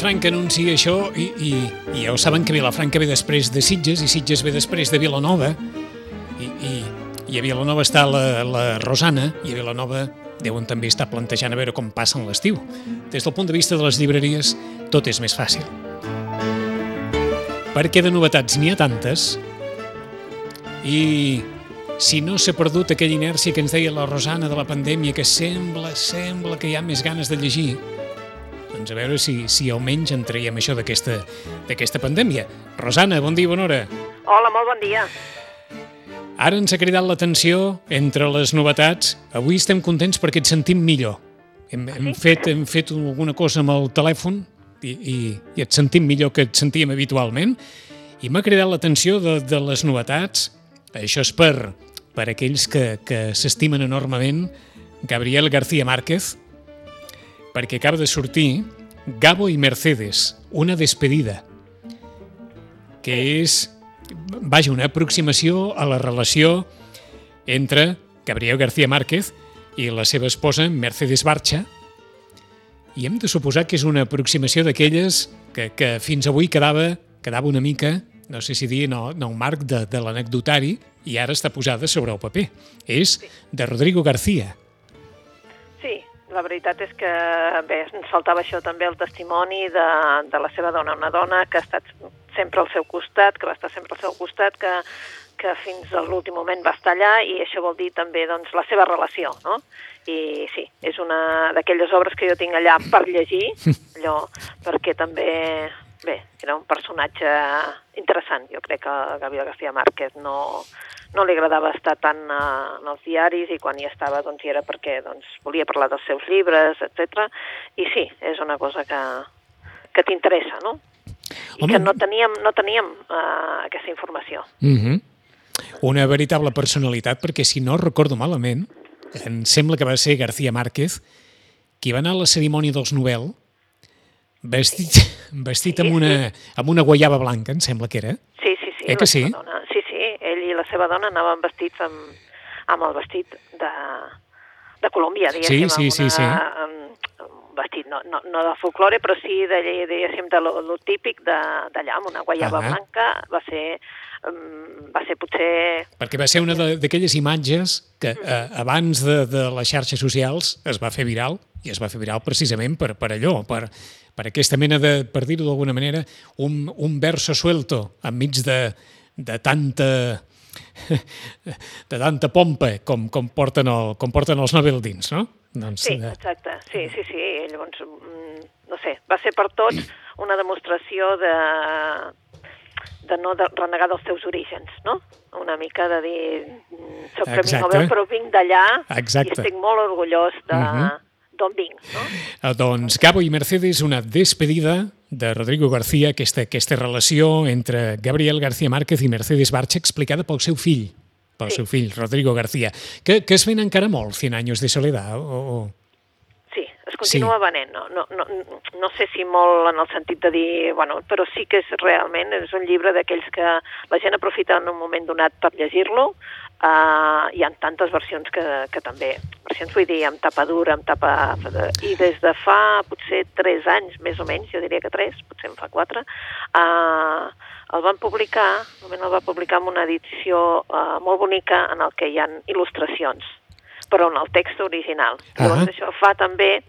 Vilafranca anuncia això i, i, i ja ho saben que Vilafranca ve després de Sitges i Sitges ve després de Vilanova i, i, i a Vilanova està la, la Rosana i a Vilanova deuen també estar plantejant a veure com passen l'estiu. Des del punt de vista de les llibreries, tot és més fàcil. Perquè de novetats n'hi ha tantes i si no s'ha perdut aquella inèrcia que ens deia la Rosana de la pandèmia, que sembla, sembla que hi ha més ganes de llegir, doncs a veure si, si almenys en traiem això d'aquesta pandèmia. Rosana, bon dia, bona hora. Hola, molt bon dia. Ara ens ha cridat l'atenció entre les novetats. Avui estem contents perquè et sentim millor. Hem, hem, fet, hem fet alguna cosa amb el telèfon i, i, i et sentim millor que et sentíem habitualment. I m'ha cridat l'atenció de, de les novetats. Això és per, per aquells que, que s'estimen enormement Gabriel García Márquez, perquè acaba de sortir Gabo i Mercedes, una despedida, que és, vaja, una aproximació a la relació entre Gabriel García Márquez i la seva esposa Mercedes Barcha, i hem de suposar que és una aproximació d'aquelles que, que fins avui quedava, quedava una mica, no sé si dir, no, no un marc de, de l'anecdotari, i ara està posada sobre el paper. És de Rodrigo García. La veritat és que bé, ens faltava això també el testimoni de, de la seva dona, una dona que ha estat sempre al seu costat, que va estar sempre al seu costat, que, que fins a l'últim moment va estar allà i això vol dir també doncs, la seva relació, no? I sí, és una d'aquelles obres que jo tinc allà per llegir, allò, perquè també, bé, era un personatge interessant. Jo crec que Gabriel García Márquez no, no li agradava estar tant uh, en els diaris i quan hi estava doncs, hi era perquè doncs, volia parlar dels seus llibres, etc. I sí, és una cosa que, que t'interessa, no? I Home. que no teníem, no teníem uh, aquesta informació. Mm -hmm. Una veritable personalitat, perquè si no recordo malament, em sembla que va ser García Márquez, qui va anar a la cerimònia dels Nobel vestit, vestit sí, amb, una, amb una guaiava blanca, em sembla que era. Sí, sí, sí. Eh que sí? Dona. La seva dona anaven vestits amb, amb el vestit de, de Colòmbia, diguéssim. Sí, sí, una, sí, sí. Amb, un vestit, no, no, no de folklore, però sí, de, diguéssim, de lo, lo típic d'allà, amb una guaiava uh -huh. blanca, va ser um, va ser potser... Perquè va ser una d'aquelles imatges que eh, abans de, de les xarxes socials es va fer viral, i es va fer viral precisament per, per allò, per, per aquesta mena de, per dir-ho d'alguna manera, un, un verso suelto enmig de, de tanta de tanta pompa com, com, porten, el, com porten els Nobel-dins, no? Doncs, sí, exacte. Sí, sí, sí. Llavors, no sé, va ser per tots una demostració de, de no de renegar dels teus orígens, no? Una mica de dir, soc Premi Nobel, però vinc d'allà i estic molt orgullós de, uh -huh. D'on vinc, no? Eh, doncs Gabo i Mercedes, una despedida de Rodrigo García, aquesta, aquesta relació entre Gabriel García Márquez i Mercedes Barcha explicada pel seu fill, pel sí. seu fill, Rodrigo García, que, que es ven encara molt, 100 anys de soledat, o, o... Continua sí. venent. No, no, no, no sé si molt en el sentit de dir... Bueno, però sí que és realment és un llibre d'aquells que la gent aprofita en un moment donat per llegir-lo, Uh, hi ha tantes versions que, que també, versions vull dir, amb tapa dura, amb tapa... I des de fa potser 3 anys, més o menys, jo diria que 3, potser en fa 4, uh, el van publicar, el va publicar amb una edició uh, molt bonica en el que hi han il·lustracions, però en el text original. Uh -huh. Llavors això fa també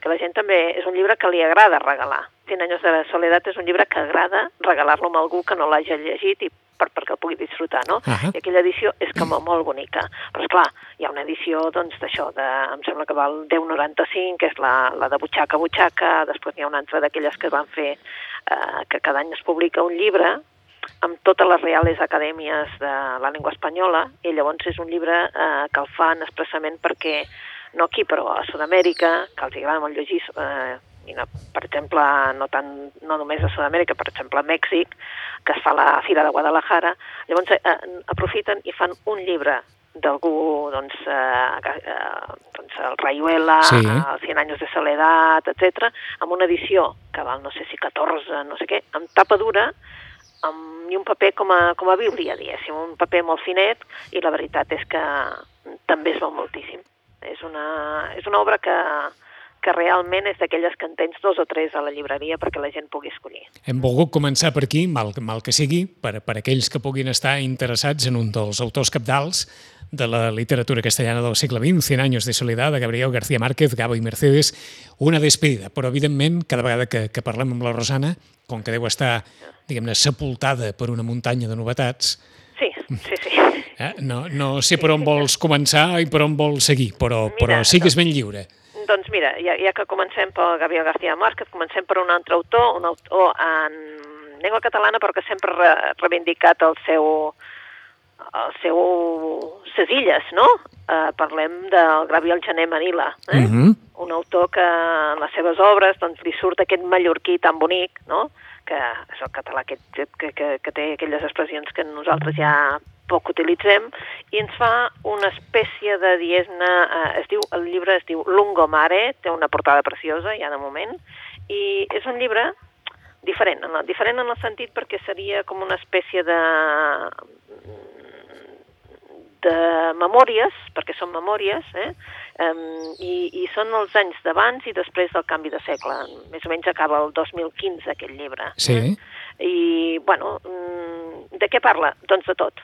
que la gent també... És un llibre que li agrada regalar. 100 anys de soledat és un llibre que agrada regalar-lo amb algú que no l'hagi llegit i per, perquè el pugui disfrutar, no? Uh -huh. I aquella edició és com molt bonica. Però, és clar, hi ha una edició, doncs, d'això, de, em sembla que val 10,95, que és la, la de butxaca a butxaca, després n'hi ha una altra d'aquelles que van fer, eh, que cada any es publica un llibre, amb totes les reales acadèmies de la llengua espanyola, i llavors és un llibre eh, que el fan expressament perquè, no aquí, però a Sud-amèrica, que els agrada molt llegir eh, i no, per exemple, no, tant, no només a Sud-amèrica, per exemple a Mèxic, que es fa la Fira de Guadalajara, llavors eh, aprofiten i fan un llibre d'algú, doncs, eh, eh, doncs el Rayuela, sí. el 100 anys de soledat, etc, amb una edició que val no sé si 14, no sé què, amb tapa dura, amb, un paper com a, com a bíblia, diguéssim, un paper molt finet, i la veritat és que també es veu moltíssim. És una, és una obra que, que realment és d'aquelles que en tens dos o tres a la llibreria perquè la gent pugui escollir. Hem volgut començar per aquí, mal, mal que sigui, per, per aquells que puguin estar interessats en un dels autors capdals de la literatura castellana del segle XX, 100 anys de soledat, de Gabriel García Márquez, Gabo i Mercedes, una despedida. Però, evidentment, cada vegada que, que parlem amb la Rosana, com que deu estar, diguem-ne, sepultada per una muntanya de novetats... Sí, sí, sí. Eh? No, no sé per on vols començar i per on vols seguir, però, mira, però sigues ben lliure. Doncs mira, ja, ja que comencem per Gabriel García Márquez, comencem per un altre autor, un autor en llengua catalana, però que sempre ha reivindicat el seu, el seu ses illes, no? Uh, parlem del Gabriel Gené Manila, eh? Uh mhm. -huh. un autor que en les seves obres doncs, li surt aquest mallorquí tan bonic, no? que és el català que, que, que, que té aquelles expressions que nosaltres ja poc utilitzem, i ens fa una espècie de diesna, eh, es diu, el llibre es diu Lungomare, té una portada preciosa ja de moment, i és un llibre diferent, en el, diferent en el sentit perquè seria com una espècie de de memòries, perquè són memòries, eh? Um, i, i són els anys d'abans i després del canvi de segle. Més o menys acaba el 2015, aquest llibre. Sí. Eh? I, bueno, mm, de què parla? Doncs de tot.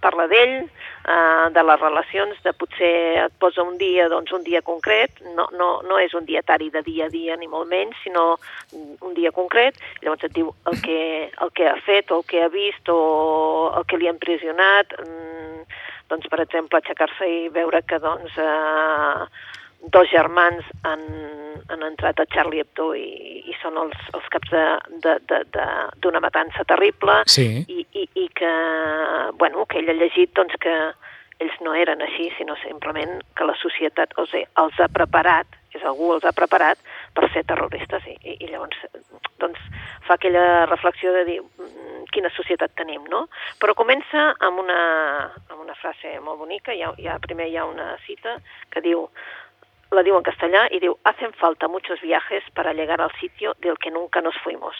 Parla d'ell, eh, de les relacions, de potser et posa un dia, doncs un dia concret, no, no, no és un dietari de dia a dia ni molt menys, sinó un dia concret, llavors et diu el que, el que ha fet, o el que ha vist, o el que li ha impressionat, mm, doncs, per exemple, aixecar-se i veure que doncs, eh, dos germans han, han entrat a Charlie Hebdo i, i són els, els caps d'una matança terrible sí. i, i, i que, bueno, que ell ha llegit doncs, que ells no eren així, sinó simplement que la societat o sigui, els ha preparat, és algú els ha preparat per ser terroristes i, i, i llavors doncs, fa aquella reflexió de dir quina societat tenim, no? Però comença amb una, amb una frase molt bonica, hi ha, hi ha, primer hi ha una cita que diu, la diu en castellà i diu, hacen falta muchos viajes para llegar al sitio del que nunca nos fuimos.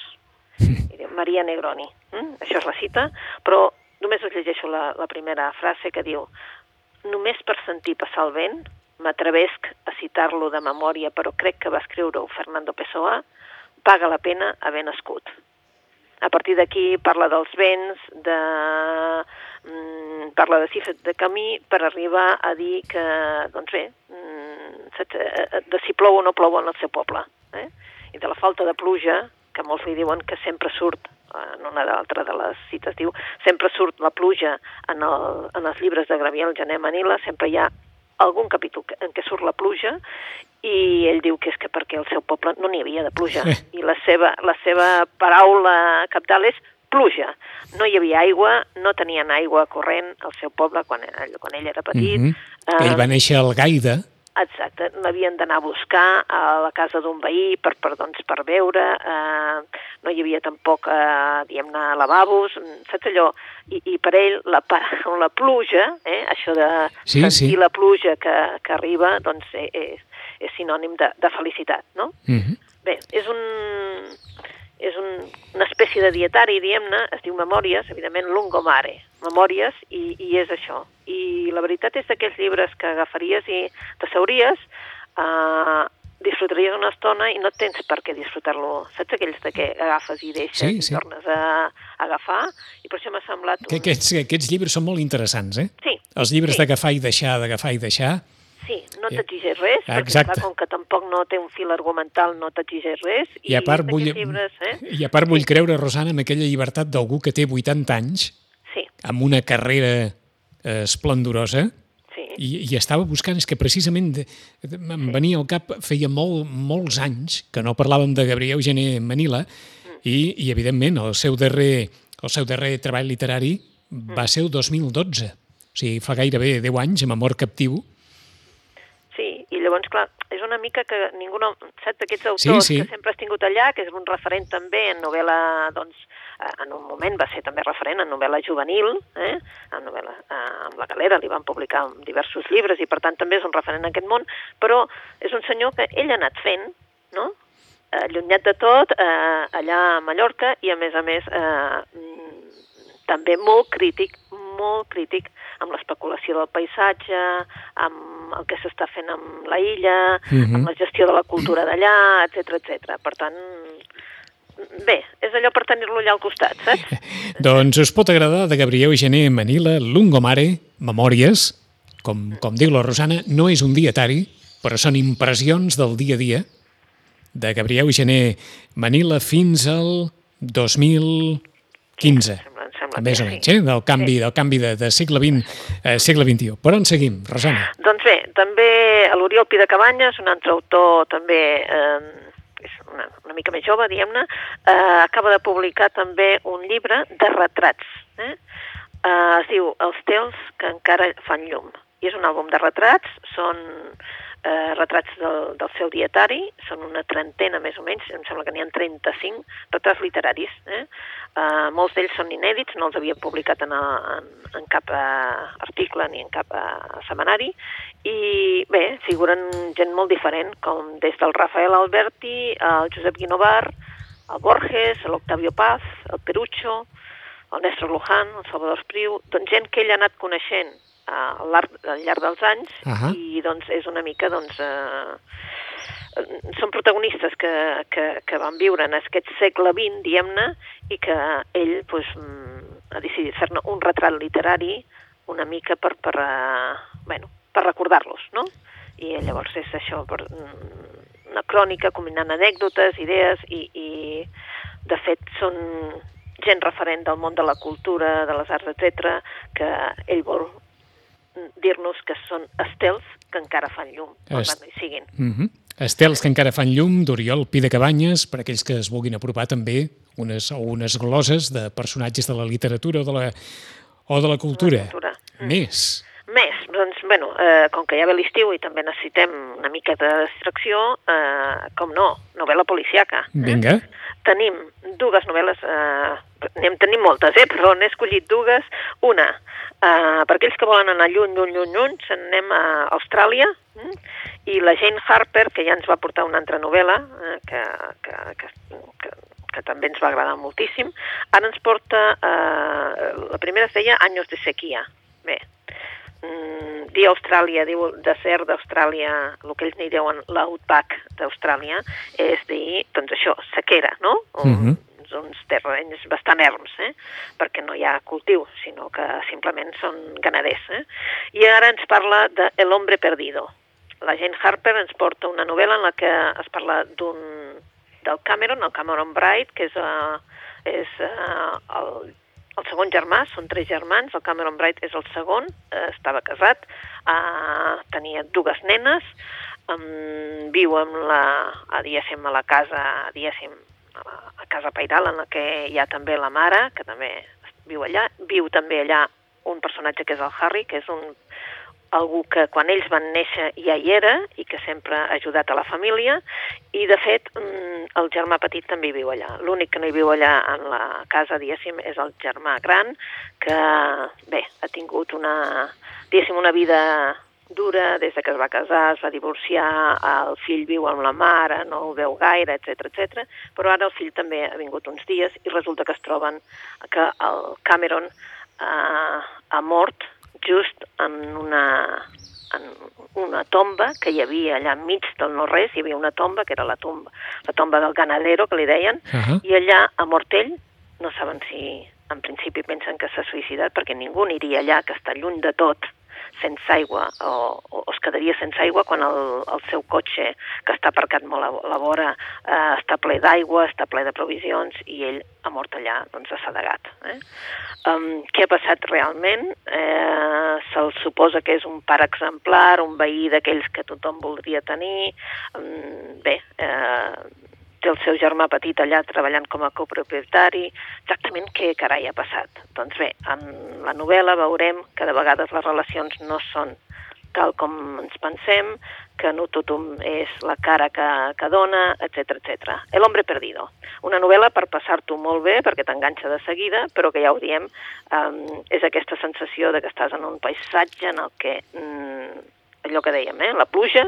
I diu, Maria Negroni. Mm? Això és la cita, però només us llegeixo la, la primera frase que diu, només per sentir passar el vent, m'atrevesc a citar-lo de memòria, però crec que va escriure-ho Fernando Pessoa, paga la pena haver nascut. A partir d'aquí parla dels vents, de, mm, parla de cifres de camí per arribar a dir que, doncs bé, mm, de si plou o no plou en el seu poble. Eh? I de la falta de pluja, que molts li diuen que sempre surt, en una d'altra de les cites diu, sempre surt la pluja en, el, en els llibres de Gabriel Gené Manila, sempre hi ha algun capítol en què surt la pluja i ell diu que és que perquè el seu poble no n'hi havia de pluja i la seva, la seva paraula capdalt és pluja. No hi havia aigua, no tenien aigua corrent al seu poble quan, quan ell era petit. Mm -hmm. Ell va néixer al Gaida. Exacte, l'havien d'anar a buscar a la casa d'un veí per, per, doncs, per veure, eh, no hi havia tampoc, eh, diguem-ne, lavabos, saps allò? I, i per ell la, la pluja, eh, això de sí, sentir sí. la pluja que, que arriba, doncs és, és sinònim de, de felicitat, no? Mm -hmm. Bé, és un, és un, una espècie de dietari, diguem-ne, es diu Memòries, evidentment Lungomare, Memòries, i, i és això. I la veritat és d'aquells llibres que agafaries i t'asseuries, eh, disfrutaries una estona i no tens per què disfrutar-lo. Saps aquells de què agafes i deixes sí, sí. i tornes a, a agafar? I per això m'ha semblat... Un... Que aquests, aquests llibres són molt interessants, eh? Sí. Els llibres sí. d'agafar i deixar, d'agafar i deixar... Sí, no t'exigeix res, Exacte. perquè clar, com que tampoc no té un fil argumental, no t'exigeix res. I, a part vull, llibres, eh? I a part vull sí. creure, Rosana, en aquella llibertat d'algú que té 80 anys, sí. amb una carrera eh, esplendorosa, sí. i, i estava buscant, és que precisament de, de, em sí. venia al cap, feia molt, molts anys que no parlàvem de Gabriel Gené Manila, mm. i, i evidentment el seu darrer, el seu darrer treball literari mm. va ser el 2012, o sigui, fa gairebé 10 anys, amb Amor captiu, Sí, i llavors, clar, és una mica que ningú no... Saps, aquests autors sí, sí. que sempre has tingut allà, que és un referent també en novel·la, doncs, en un moment va ser també referent en novel·la juvenil, eh? en novel·la, eh, amb la galera li van publicar diversos llibres i per tant també és un referent en aquest món, però és un senyor que ell ha anat fent, no? Eh, allunyat de tot, eh, allà a Mallorca i a més a més eh, també molt crític, molt crític amb l'especulació del paisatge, amb el que s'està fent amb la illa, uh -huh. amb la gestió de la cultura d'allà, etc etc. Per tant, bé, és allò per tenir-lo allà al costat, saps? doncs us pot agradar de Gabriel Gené Manila, Lungomare, Memòries, com, com diu la Rosana, no és un dietari, però són impressions del dia a dia, de Gabriel Gené Manila fins al 2015. Sembla, sembla més o menys, sí. eh? del canvi, sí. del canvi de, de segle XX, eh, segle XXI. Per on seguim, Rosana? Doncs bé, també l'Oriol de Cabanyes, un altre autor també eh, és una, una mica més jove, diguem-ne, eh, acaba de publicar també un llibre de retrats. Eh? Eh, es diu Els tels que encara fan llum. I és un àlbum de retrats, són eh, retrats del, del seu dietari, són una trentena més o menys, em sembla que n'hi ha 35 retrats literaris. Eh? Eh, molts d'ells són inèdits, no els havia publicat en, en, en cap eh, article ni en cap eh, setmanari, i bé, figuren gent molt diferent, com des del Rafael Alberti, el Josep Guinovar, el Borges, l'Octavio Paz, el Perucho, el Néstor Luján, el Salvador Espriu, doncs gent que ell ha anat coneixent al llarg, al llarg dels anys uh -huh. i doncs és una mica doncs, eh, són protagonistes que, que, que van viure en aquest segle XX, diguem-ne, i que ell pues, mm, ha decidit fer-ne un retrat literari una mica per, per, uh, bueno, per recordar-los, no? I llavors és això, per, mm, una crònica combinant anècdotes, idees, i, i de fet són gent referent del món de la cultura, de les arts, etc, que ell vol dir-nos que són estels que encara fan llum, Est... no hi siguin. Mm -hmm. Estels que encara fan llum, d'Oriol Pi de Cabanyes, per aquells que es vulguin apropar també unes, o unes gloses de personatges de la literatura o de la, o de la cultura. La cultura. Mm. Més. Bueno, eh, com que ja ve l'estiu i també necessitem una mica de distracció, eh, com no, novel·la policiaca. Eh? Vinga. Tenim dues novel·les, eh, n'hem tenim moltes, eh, però n'he escollit dues. Una, Uh, per aquells que volen anar lluny, lluny, lluny, lluny, se'n anem a Austràlia, mm? i la Jane Harper, que ja ens va portar una altra novel·la, eh, que, que, que, que, que també ens va agradar moltíssim, ara ens porta, eh, la primera es deia Años de sequia. Bé, mm, dir Austràlia, diu desert d'Austràlia, el que ells n'hi diuen l'outback d'Austràlia, és dir, doncs això, sequera, no? Mm -hmm uns terrenys bastant erms, eh? perquè no hi ha cultiu, sinó que simplement són ganaders. Eh? I ara ens parla de El hombre perdido. La Jane Harper ens porta una novel·la en la que es parla d'un del Cameron, el Cameron Bright, que és, uh, és uh, el, el segon germà, són tres germans, el Cameron Bright és el segon, uh, estava casat, uh, tenia dues nenes, um, viu amb la, a, diguéssim, a la casa, diguéssim, a, a Casa Pairal, en la que hi ha també la mare, que també viu allà. Viu també allà un personatge que és el Harry, que és un, algú que quan ells van néixer ja hi era i que sempre ha ajudat a la família i de fet mm, el germà petit també viu allà. L'únic que no hi viu allà en la casa, diguéssim, és el germà gran que, bé, ha tingut una, diguéssim, una vida dura des de que es va casar, es va divorciar, el fill viu amb la mare, no el veu gaire, etc etc. però ara el fill també ha vingut uns dies i resulta que es troben que el Cameron eh, ha mort just en una, en una tomba que hi havia allà enmig del no-res, hi havia una tomba, que era la tomba, la tomba del ganadero, que li deien, uh -huh. i allà ha mort ell, no saben si en principi pensen que s'ha suïcidat, perquè ningú aniria allà, que està lluny de tot, sense aigua o, o es quedaria sense aigua quan el, el seu cotxe, que està aparcat molt a la vora, eh, està ple d'aigua, està ple de provisions i ell ha mort allà, doncs, assedegat. Eh? Um, què ha passat realment? Eh, Se'l suposa que és un pare exemplar, un veí d'aquells que tothom voldria tenir. Um, bé, eh, té el seu germà petit allà treballant com a copropietari. Exactament què carai ha passat? Doncs bé, en la novel·la veurem que de vegades les relacions no són tal com ens pensem, que no tothom és la cara que, que dona, etc etc. El hombre perdido. Una novel·la per passar-t'ho molt bé, perquè t'enganxa de seguida, però que ja ho diem, um, és aquesta sensació de que estàs en un paisatge en el que, mm, allò que dèiem, eh, la pluja,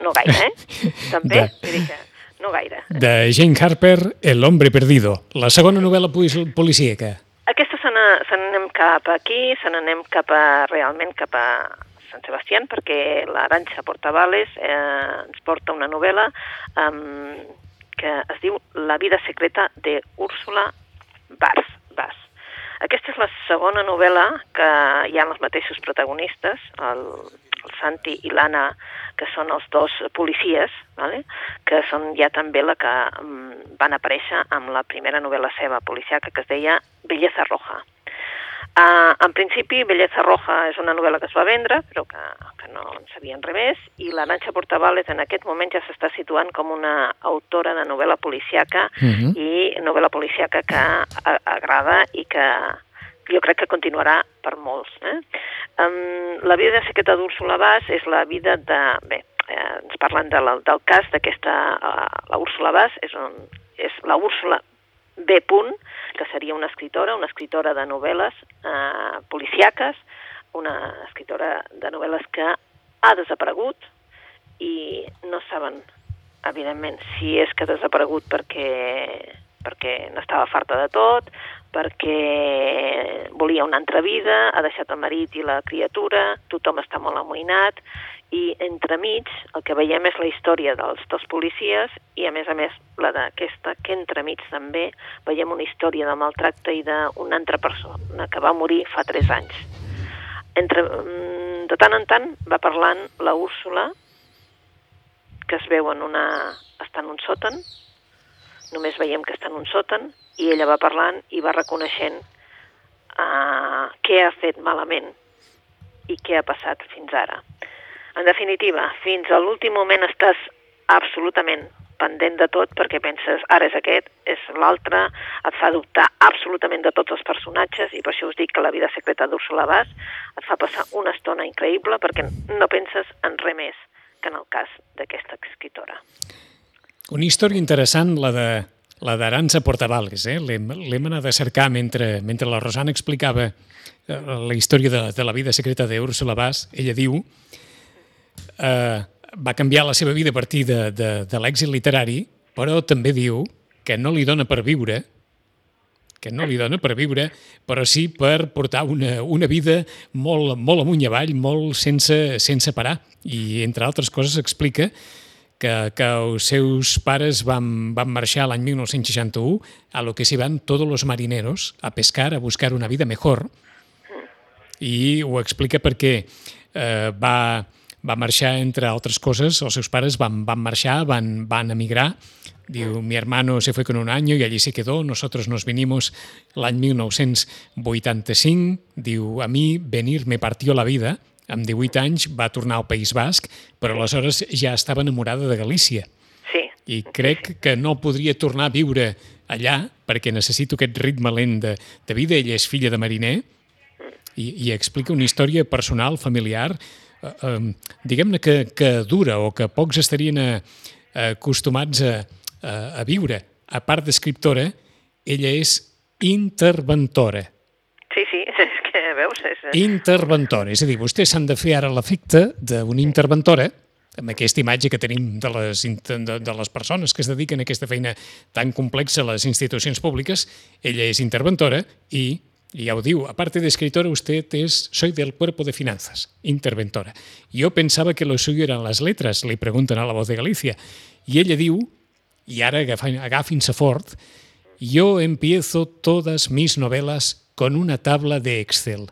no gaire, eh? També, vull dir que no gaire. De Jane Harper, El hombre perdido, la segona novel·la policíaca. Aquesta se n'anem cap aquí, se n'anem cap a, realment cap a Sant Sebastián, perquè l'Aranxa Portavales eh, ens porta una novel·la eh, que es diu La vida secreta de Úrsula Bars. Bas. Aquesta és la segona novel·la que hi ha els mateixos protagonistes, el, el Santi i l'Anna, que són els dos policies, vale? que són ja també la que um, van aparèixer amb la primera novel·la seva policiaca que es deia Belleza Roja. Uh, en principi, Belleza Roja és una novel·la que es va vendre, però que, que no en sabien res més, i la Nanxa Portavales en aquest moment ja s'està situant com una autora de novel·la policiaca uh mhm. -huh. i novel·la policiaca que agrada i que jo crec que continuarà per molts. Eh? Um, la vida secreta d'Úrsula Bas és la vida de... Bé, eh, ens parlen de la, del cas d'aquesta... Uh, la Úrsula Bas és, un, és la Úrsula B. Punt, que seria una escritora, una escritora de novel·les eh, policiaques, una escritora de novel·les que ha desaparegut i no saben, evidentment, si és que ha desaparegut perquè, perquè n'estava farta de tot, perquè volia una altra vida, ha deixat el marit i la criatura, tothom està molt amoïnat, i entremig el que veiem és la història dels dos policies i a més a més la d'aquesta que entremig també veiem una història de maltracte i d'una altra persona que va morir fa tres anys. Entre, mm, de tant en tant va parlant la Úrsula que es veu en una... està en un sòtan, només veiem que està en un sòtan i ella va parlant i va reconeixent uh, què ha fet malament i què ha passat fins ara. En definitiva, fins a l'últim moment estàs absolutament pendent de tot perquè penses ara és aquest, és l'altre, et fa dubtar absolutament de tots els personatges i per això us dic que la vida secreta d'Úrsula Bas et fa passar una estona increïble perquè no penses en res més que en el cas d'aquesta escritora. Una història interessant, la de la d'Aranza Portavales, eh? l'hem anat a cercar mentre, mentre la Rosana explicava eh, la història de, de la vida secreta d'Úrsula Bas. Ella diu eh, va canviar la seva vida a partir de, de, de l'èxit literari, però també diu que no li dona per viure, que no li dona per viure, però sí per portar una, una vida molt, molt amunt i avall, molt sense, sense parar. I, entre altres coses, explica que, que els seus pares van, van marxar l'any 1961 a lo que s'hi van tots els marineros a pescar, a buscar una vida mejor, i ho explica perquè eh, va, va marxar, entre altres coses, els seus pares van, van marxar, van, van emigrar, Diu, mi hermano se fue con un año y allí se quedó, nosotros nos vinimos l'any 1985. Diu, a mi venir me partió la vida. Amb 18 anys va tornar al País Basc, però aleshores ja estava enamorada de Galícia. Sí. I crec que no podria tornar a viure allà perquè necessito aquest ritme lent de, de vida. Ella és filla de mariner i, i explica una història personal, familiar, eh, diguem-ne que, que dura o que pocs estarien a, a acostumats a, a, a viure. A part d'escriptora, ella és interventora. És veus... És... Interventora, és a dir, vostès s'han de fer ara l'efecte d'una interventora, amb aquesta imatge que tenim de les, de, de les persones que es dediquen a aquesta feina tan complexa a les institucions públiques, ella és interventora i y ya digo, aparte de escritora, usted es, soy del cuerpo de finanzas, interventora. Yo pensaba que lo suyo eran las letras, le preguntan a la voz de Galicia. Y ella diu, y ara agafin-se fort, yo empiezo todas mis novelas con una tabla de Excel.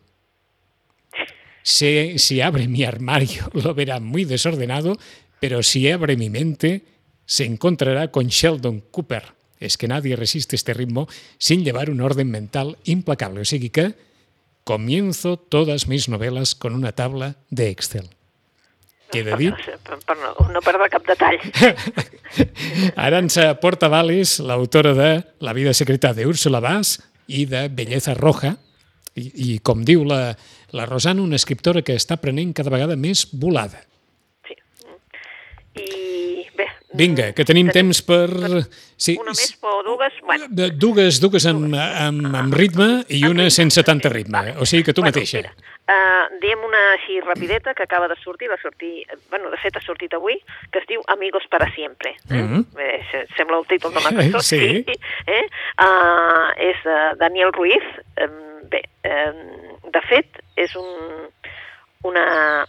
Si, si abre mi armario lo verá muy desordenado, pero si abre mi mente se encontrará con Sheldon Cooper es que nadie resiste este ritmo sin llevar un orden mental implacable. O sigui que comienzo todas mis novelas con una tabla de Excel. Queda dit? Per, per no, no perdre cap detall. Aranza Portavales, l'autora de La vida secreta de Úrsula Bas i de Belleza Roja, i, i com diu la, la Rosana, una escriptora que està prenent cada vegada més volada. Sí. I bé, Vinga, que tenim, tenim temps per... Sí, una més o dues? Bueno. Dues, dues amb, amb, amb ritme i una sense tanta ritme. O sigui que tu bueno, mateixa. Mira, uh, diem una així rapideta que acaba de sortir, va sortir, bueno, de fet ha sortit avui, que es diu Amigos para siempre. Eh? Mm -hmm. eh, sembla el títol de la cançó. sí. Eh? Uh, és uh, Daniel Ruiz, um, bé, eh, de fet, és un, una,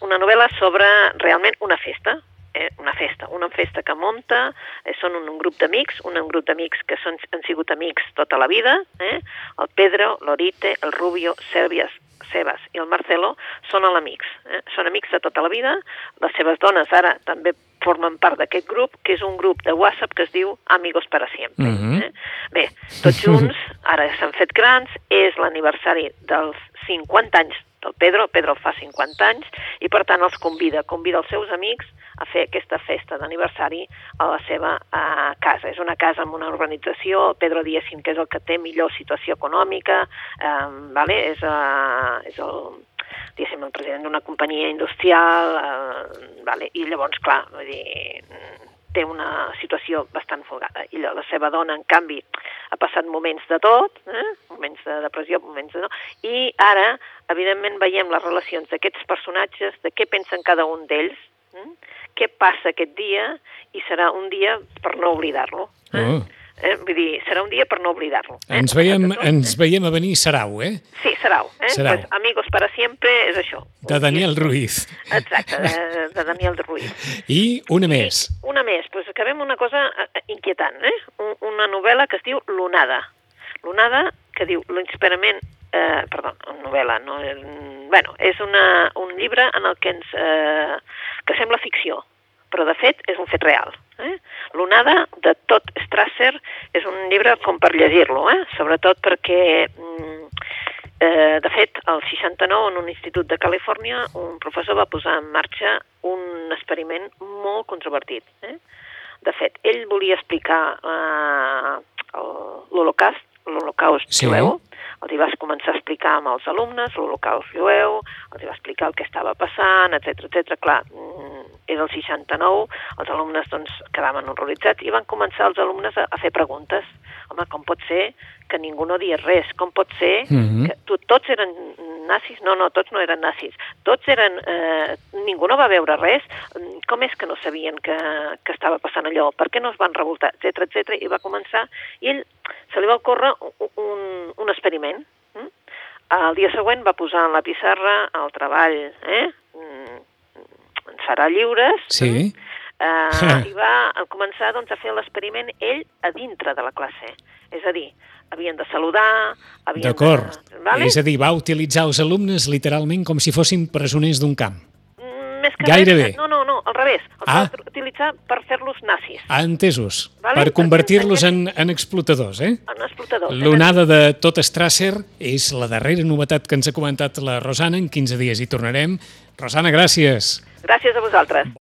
una novel·la sobre realment una festa, eh, una festa, una festa que munta, eh, són un, un grup d'amics, un, un grup d'amics que són, han sigut amics tota la vida, eh? el Pedro, l'Orite, el Rubio, Sèrvies, Sebas i el Marcelo són amics, eh? són amics de tota la vida, les seves dones ara també formen part d'aquest grup, que és un grup de WhatsApp que es diu Amigos para siempre. Uh Mhm. -huh. eh? Bé, tots junts, ara s'han fet grans, és l'aniversari dels 50 anys del Pedro, Pedro fa 50 anys, i per tant els convida, convida els seus amics a fer aquesta festa d'aniversari a la seva a casa. És una casa amb una urbanització, Pedro diguéssim que és el que té millor situació econòmica, eh, vale? és, eh, és el, diguéssim, el president d'una companyia industrial, eh, vale? i llavors, clar, vull dir, té una situació bastant folgada. I la seva dona, en canvi, ha passat moments de tot, eh? moments de depressió, moments de no, i ara, evidentment, veiem les relacions d'aquests personatges, de què pensen cada un d'ells, eh? què passa aquest dia, i serà un dia per no oblidar-lo. Eh? Oh. Eh? Vull dir, serà un dia per no oblidar-lo. Eh? Ens veiem, ens veiem a venir Sarau, eh? Sí, Sarau. Eh? Sarau. Pues, amigos para siempre és això. De Daniel Ruiz. Exacte, de, de Daniel Ruiz. I una més. Una més, doncs acabem una cosa eh, inquietant, eh? Un, una novel·la que es diu Lunada. Lunada, que diu l'experiment... Eh, perdó, una novel·la, no? Eh, Bueno, és una, un llibre en el que ens... Eh, que sembla ficció, però de fet és un fet real. Eh? L'onada de és un llibre com per llegir-lo, eh? sobretot perquè, mm, eh, de fet, al 69, en un institut de Califòrnia, un professor va posar en marxa un experiment molt controvertit. Eh? De fet, ell volia explicar eh, l'Holocaust, l'Holocaust Sí. jueu, els hi vas començar a explicar amb els alumnes l'Holocaust jueu, els hi va explicar el que estava passant, etc etc. Clar, era el 69, els alumnes doncs, quedaven horroritzats i van començar els alumnes a, a fer preguntes. Home, com pot ser que ningú no digués res? Com pot ser Mhm. que tu, tots eren nazis? No, no, tots no eren nazis. Tots eren... Eh, ningú no va veure res. Mm, Com és que no sabien que, que estava passant allò? Per què no es van revoltar? Etc etc. I va començar... I ell se li va ocórrer un, un, un experiment. Mm? El dia següent va posar en la pissarra el treball, eh? Serà lliures, Sí. eh, i va començar doncs, a fer l'experiment ell a dintre de la classe. És a dir, havien de saludar, D'acord. de... Vale? És a dir, va utilitzar els alumnes literalment com si fossin presoners d'un camp. Més que Gairebé. Res, no, no, no, al revés. Els Ah. va utilitzar per fer-los nazis, Ah, entesos. Vale, Per convertir-los en, en explotadors, eh? en explotadors. L'onada de tot Strasser és la darrera novetat que ens ha comentat la Rosana. En 15 dies hi tornarem. Rosana, gràcies. Gràcies a vosaltres.